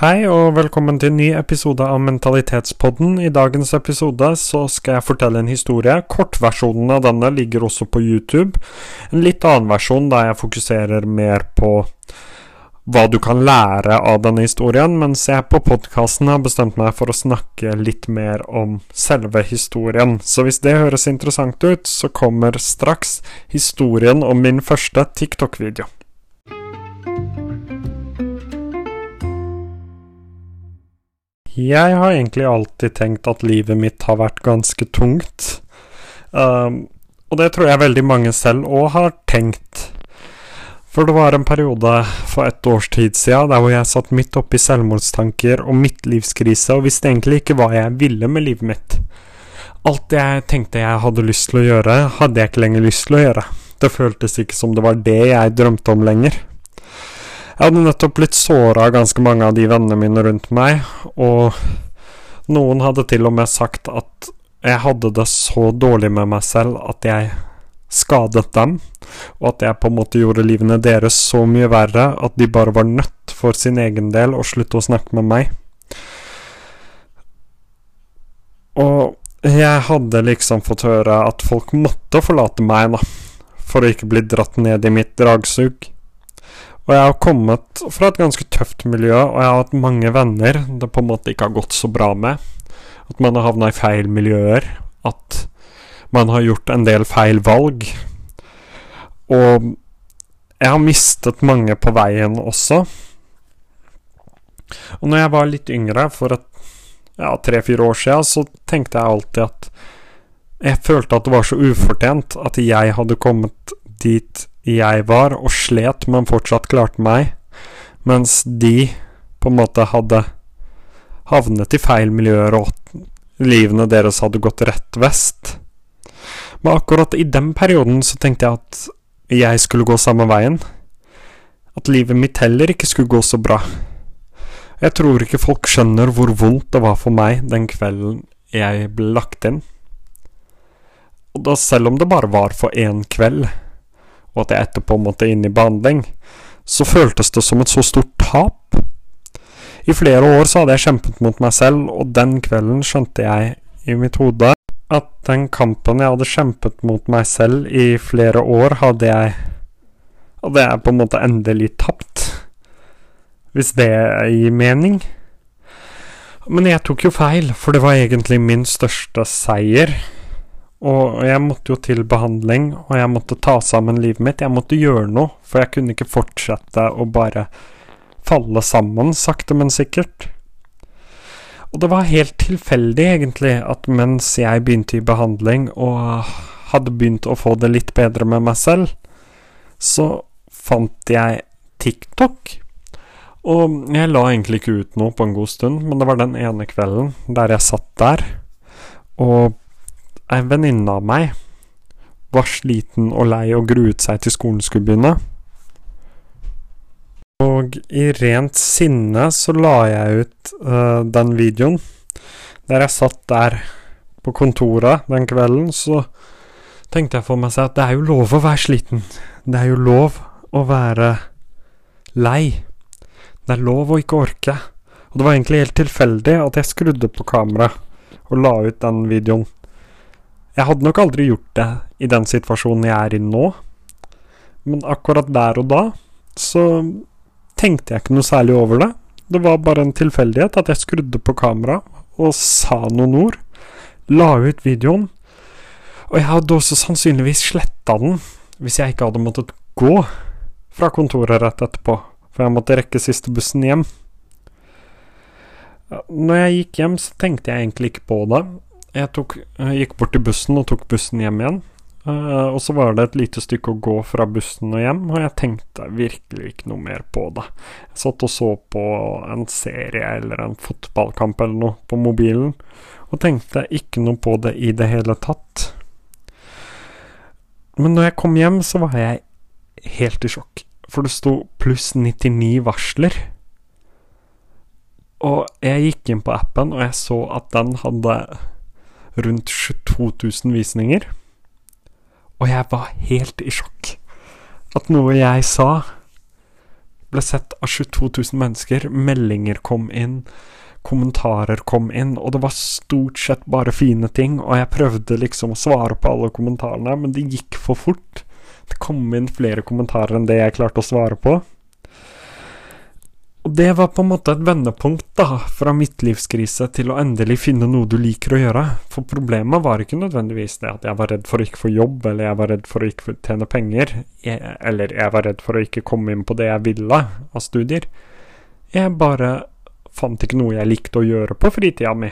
Hei og velkommen til en ny episode av Mentalitetspodden. I dagens episode så skal jeg fortelle en historie. Kortversjonen av denne ligger også på YouTube. En litt annen versjon der jeg fokuserer mer på hva du kan lære av denne historien, mens jeg på podkasten har bestemt meg for å snakke litt mer om selve historien. Så hvis det høres interessant ut, så kommer straks historien om min første TikTok-video. Jeg har egentlig alltid tenkt at livet mitt har vært ganske tungt. Um, og det tror jeg veldig mange selv òg har tenkt. For det var en periode for et års tid siden der hvor jeg satt midt oppi selvmordstanker og midtlivskrise og visste egentlig ikke hva jeg ville med livet mitt. Alt jeg tenkte jeg hadde lyst til å gjøre, hadde jeg ikke lenger lyst til å gjøre. Det føltes ikke som det var det jeg drømte om lenger. Jeg hadde nettopp blitt såra av ganske mange av de vennene mine rundt meg, og noen hadde til og med sagt at jeg hadde det så dårlig med meg selv at jeg skadet dem, og at jeg på en måte gjorde livene deres så mye verre at de bare var nødt for sin egen del å slutte å snakke med meg. Og jeg hadde liksom fått høre at folk måtte forlate meg, da, for å ikke bli dratt ned i mitt dragsug. Og jeg har kommet fra et ganske tøft miljø, og jeg har hatt mange venner det på en måte ikke har gått så bra med. At man har havna i feil miljøer. At man har gjort en del feil valg. Og jeg har mistet mange på veien også. Og når jeg var litt yngre, for et ja, tre-fire år siden, så tenkte jeg alltid at jeg følte at det var så ufortjent at jeg hadde kommet dit jeg var, og slet, men fortsatt klarte meg, mens de på en måte hadde havnet i feil miljøer, og livene deres hadde gått rett vest. Men akkurat i den perioden så tenkte jeg at jeg skulle gå samme veien. At livet mitt heller ikke skulle gå så bra. Jeg tror ikke folk skjønner hvor vondt det var for meg den kvelden jeg ble lagt inn. Og da selv om det bare var for én kveld, og at jeg etterpå måtte inn i behandling, så føltes det som et så stort tap. I flere år så hadde jeg kjempet mot meg selv, og den kvelden skjønte jeg i mitt hode at den kampen jeg hadde kjempet mot meg selv i flere år, hadde jeg Hadde jeg på en måte endelig tapt. Hvis det gir mening. Men jeg tok jo feil, for det var egentlig min største seier. Og jeg måtte jo til behandling, og jeg måtte ta sammen livet mitt. Jeg måtte gjøre noe, for jeg kunne ikke fortsette å bare falle sammen, sakte, men sikkert. Og det var helt tilfeldig, egentlig, at mens jeg begynte i behandling og hadde begynt å få det litt bedre med meg selv, så fant jeg TikTok. Og jeg la egentlig ikke ut noe på en god stund, men det var den ene kvelden der jeg satt der og Ei venninne av meg var sliten og lei og gruet seg til skolen skulle begynne. Og i rent sinne så la jeg ut uh, den videoen. Der jeg satt der på kontoret den kvelden, så tenkte jeg for meg selv at det er jo lov å være sliten. Det er jo lov å være lei. Det er lov å ikke orke. Og det var egentlig helt tilfeldig at jeg skrudde på kameraet og la ut den videoen. Jeg hadde nok aldri gjort det i den situasjonen jeg er i nå, men akkurat der og da så tenkte jeg ikke noe særlig over det. Det var bare en tilfeldighet at jeg skrudde på kamera og sa noen ord, la ut videoen, og jeg hadde også sannsynligvis sletta den hvis jeg ikke hadde måttet gå fra kontoret rett etterpå, for jeg måtte rekke siste bussen hjem. Når jeg gikk hjem, så tenkte jeg egentlig ikke på det, jeg, tok, jeg gikk bort til bussen og tok bussen hjem igjen. Uh, og så var det et lite stykke å gå fra bussen og hjem, og jeg tenkte virkelig ikke noe mer på det. Jeg satt og så på en serie eller en fotballkamp eller noe på mobilen, og tenkte ikke noe på det i det hele tatt. Men når jeg kom hjem, så var jeg helt i sjokk, for det sto pluss 99 varsler. Og jeg gikk inn på appen, og jeg så at den hadde rundt 22 000 visninger. Og jeg var helt i sjokk. At noe jeg sa, ble sett av 22 000 mennesker. Meldinger kom inn. Kommentarer kom inn, og det var stort sett bare fine ting. Og jeg prøvde liksom å svare på alle kommentarene, men det gikk for fort. Det kom inn flere kommentarer enn det jeg klarte å svare på. Og det var på en måte et vendepunkt, da, fra midtlivskrise til å endelig finne noe du liker å gjøre. For problemet var ikke nødvendigvis det at jeg var redd for å ikke få jobb, eller jeg var redd for å ikke tjene penger, eller jeg var redd for å ikke komme inn på det jeg ville av studier. Jeg bare fant ikke noe jeg likte å gjøre på fritida mi.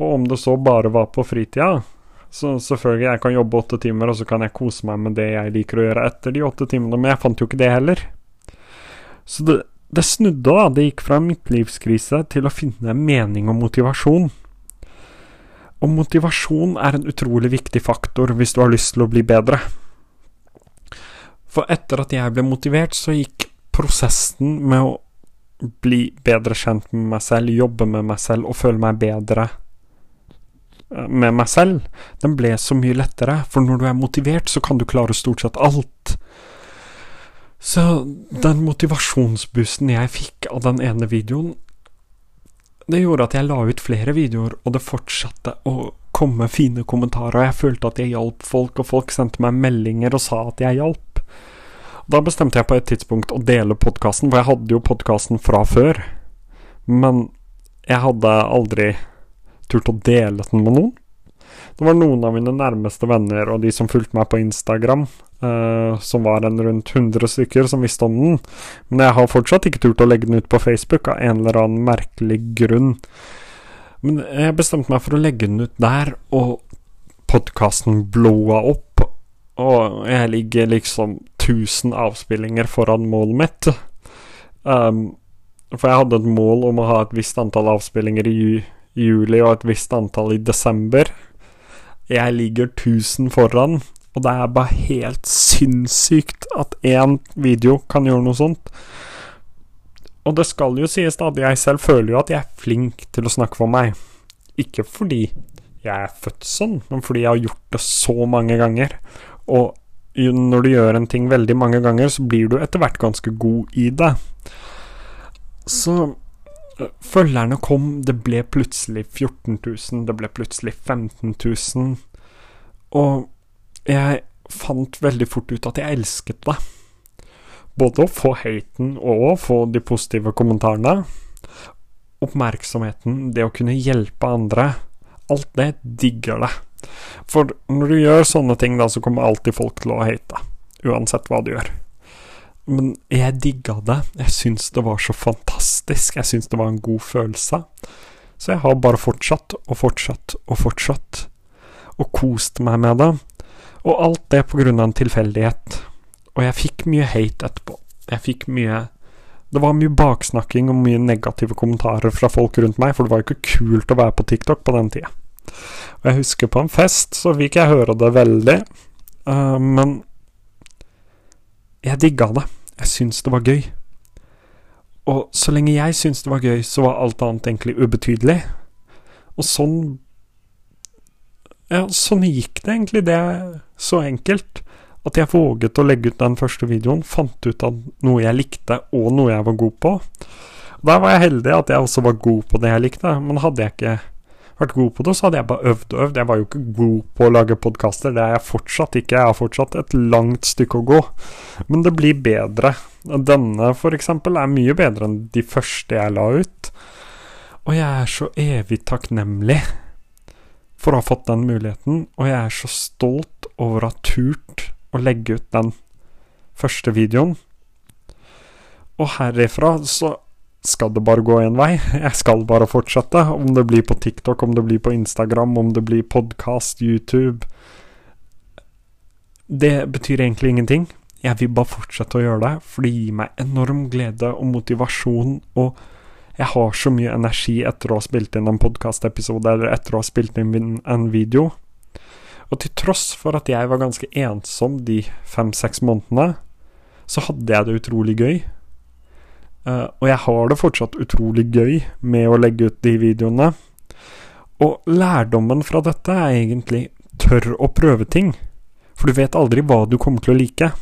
Og om det så bare var på fritida, så selvfølgelig, jeg kan jobbe åtte timer, og så kan jeg kose meg med det jeg liker å gjøre etter de åtte timene, men jeg fant jo ikke det heller. Så det, det snudde, da. Det gikk fra midtlivskrise til å finne mening og motivasjon. Og motivasjon er en utrolig viktig faktor hvis du har lyst til å bli bedre. For etter at jeg ble motivert, så gikk prosessen med å bli bedre kjent med meg selv, jobbe med meg selv og føle meg bedre eh, med meg selv, den ble så mye lettere. For når du er motivert, så kan du klare stort sett alt. Så den motivasjonsboosten jeg fikk av den ene videoen, det gjorde at jeg la ut flere videoer, og det fortsatte å komme fine kommentarer, og jeg følte at jeg hjalp folk, og folk sendte meg meldinger og sa at jeg hjalp. Da bestemte jeg på et tidspunkt å dele podkasten, for jeg hadde jo podkasten fra før, men jeg hadde aldri turt å dele den med noen. Det var noen av mine nærmeste venner og de som fulgte meg på Instagram, Uh, som var en rundt 100 stykker som visste om den. Men jeg har fortsatt ikke turt å legge den ut på Facebook av en eller annen merkelig grunn. Men jeg bestemte meg for å legge den ut der, og podkasten blowa opp. Og jeg ligger liksom 1000 avspillinger foran målet mitt. Um, for jeg hadde et mål om å ha et visst antall avspillinger i juli og et visst antall i desember. Jeg ligger 1000 foran, og det er bare helt sinnssykt at én video kan gjøre noe sånt. Og det skal jo sies da, at jeg selv føler jo at jeg er flink til å snakke for meg. Ikke fordi jeg er født sånn, men fordi jeg har gjort det så mange ganger. Og når du gjør en ting veldig mange ganger, så blir du etter hvert ganske god i det. Så øh, følgerne kom, det ble plutselig 14 000, det ble plutselig 15 000. Og jeg fant veldig fort ut at jeg elsket det. Både å få haten og å få de positive kommentarene. Oppmerksomheten, det å kunne hjelpe andre. Alt det digger det. For når du gjør sånne ting, da, så kommer alltid folk til å hate. Uansett hva du gjør. Men jeg digga det. Jeg syns det var så fantastisk. Jeg syns det var en god følelse. Så jeg har bare fortsatt og fortsatt og fortsatt. Og kost meg med det. Og alt det på grunn av en tilfeldighet. Og jeg fikk mye hate etterpå. Jeg fikk mye Det var mye baksnakking og mye negative kommentarer fra folk rundt meg, for det var jo ikke kult å være på TikTok på den tida. Og jeg husker på en fest, så fikk jeg høre det veldig, uh, men jeg digga det. Jeg syntes det var gøy. Og så lenge jeg syntes det var gøy, så var alt annet egentlig ubetydelig. Og sånn ja, sånn gikk det egentlig. Det er så enkelt. At jeg våget å legge ut den første videoen, fant ut av noe jeg likte, og noe jeg var god på. Der var jeg heldig at jeg også var god på det jeg likte, men hadde jeg ikke vært god på det, så hadde jeg bare øvd og øvd. Jeg var jo ikke god på å lage podkaster, det er jeg fortsatt ikke. Jeg har fortsatt et langt stykke å gå, men det blir bedre. Denne, for eksempel, er mye bedre enn de første jeg la ut. Og jeg er så evig takknemlig for å ha fått den muligheten, og jeg er så stolt over å ha turt å legge ut den første videoen. Og herifra så skal det bare gå én vei. Jeg skal bare fortsette, om det blir på TikTok, om det blir på Instagram, om det blir podkast, YouTube Det betyr egentlig ingenting. Jeg vil bare fortsette å gjøre det, for det gir meg enorm glede og motivasjon og jeg har så mye energi etter å ha spilt inn en podkastepisode eller etter å ha spilt inn en video. Og til tross for at jeg var ganske ensom de fem-seks månedene, så hadde jeg det utrolig gøy. Uh, og jeg har det fortsatt utrolig gøy med å legge ut de videoene. Og lærdommen fra dette er egentlig tørr å prøve ting. For du vet aldri hva du kommer til å like.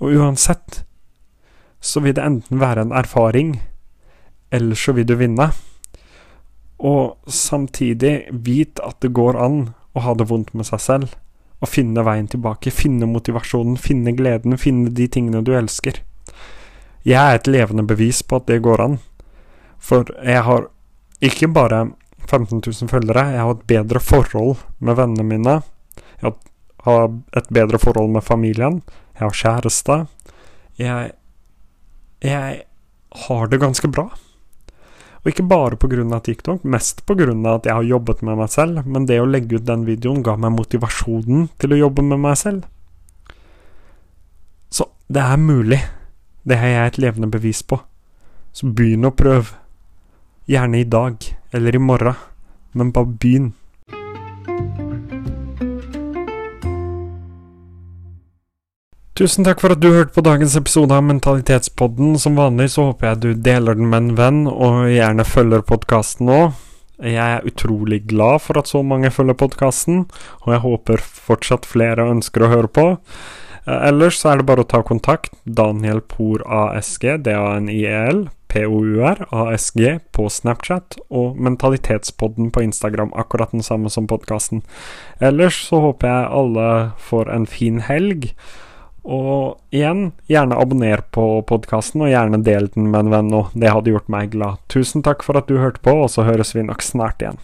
Og uansett så vil det enten være en erfaring, eller så vil du vinne. Og samtidig vit at det går an å ha det vondt med seg selv. Og finne veien tilbake, finne motivasjonen, finne gleden, finne de tingene du elsker. Jeg er et levende bevis på at det går an. For jeg har ikke bare 15 000 følgere, jeg har et bedre forhold med vennene mine. Jeg har et bedre forhold med familien. Jeg har kjæreste. Jeg Jeg har det ganske bra. Og ikke bare pga. TikTok, mest pga. at jeg har jobbet med meg selv, men det å legge ut den videoen ga meg motivasjonen til å jobbe med meg selv. Så det er mulig. Det har jeg et levende bevis på. Så begynn å prøve. Gjerne i dag, eller i morgen, men bare begynn. Tusen takk for at du hørte på dagens episode av Mentalitetspodden. Som vanlig så håper jeg du deler den med en venn, og gjerne følger podkasten òg. Jeg er utrolig glad for at så mange følger podkasten, og jeg håper fortsatt flere ønsker å høre på. Eh, ellers så er det bare å ta kontakt. Daniel Por ASG, D-A-N-I-E-L, P-O-U-R, ASG på Snapchat, og Mentalitetspodden på Instagram, akkurat den samme som podkasten. Ellers så håper jeg alle får en fin helg. Og igjen, gjerne abonner på podkasten, og gjerne del den med en venn òg. Det hadde gjort meg glad. Tusen takk for at du hørte på, og så høres vi nok snart igjen.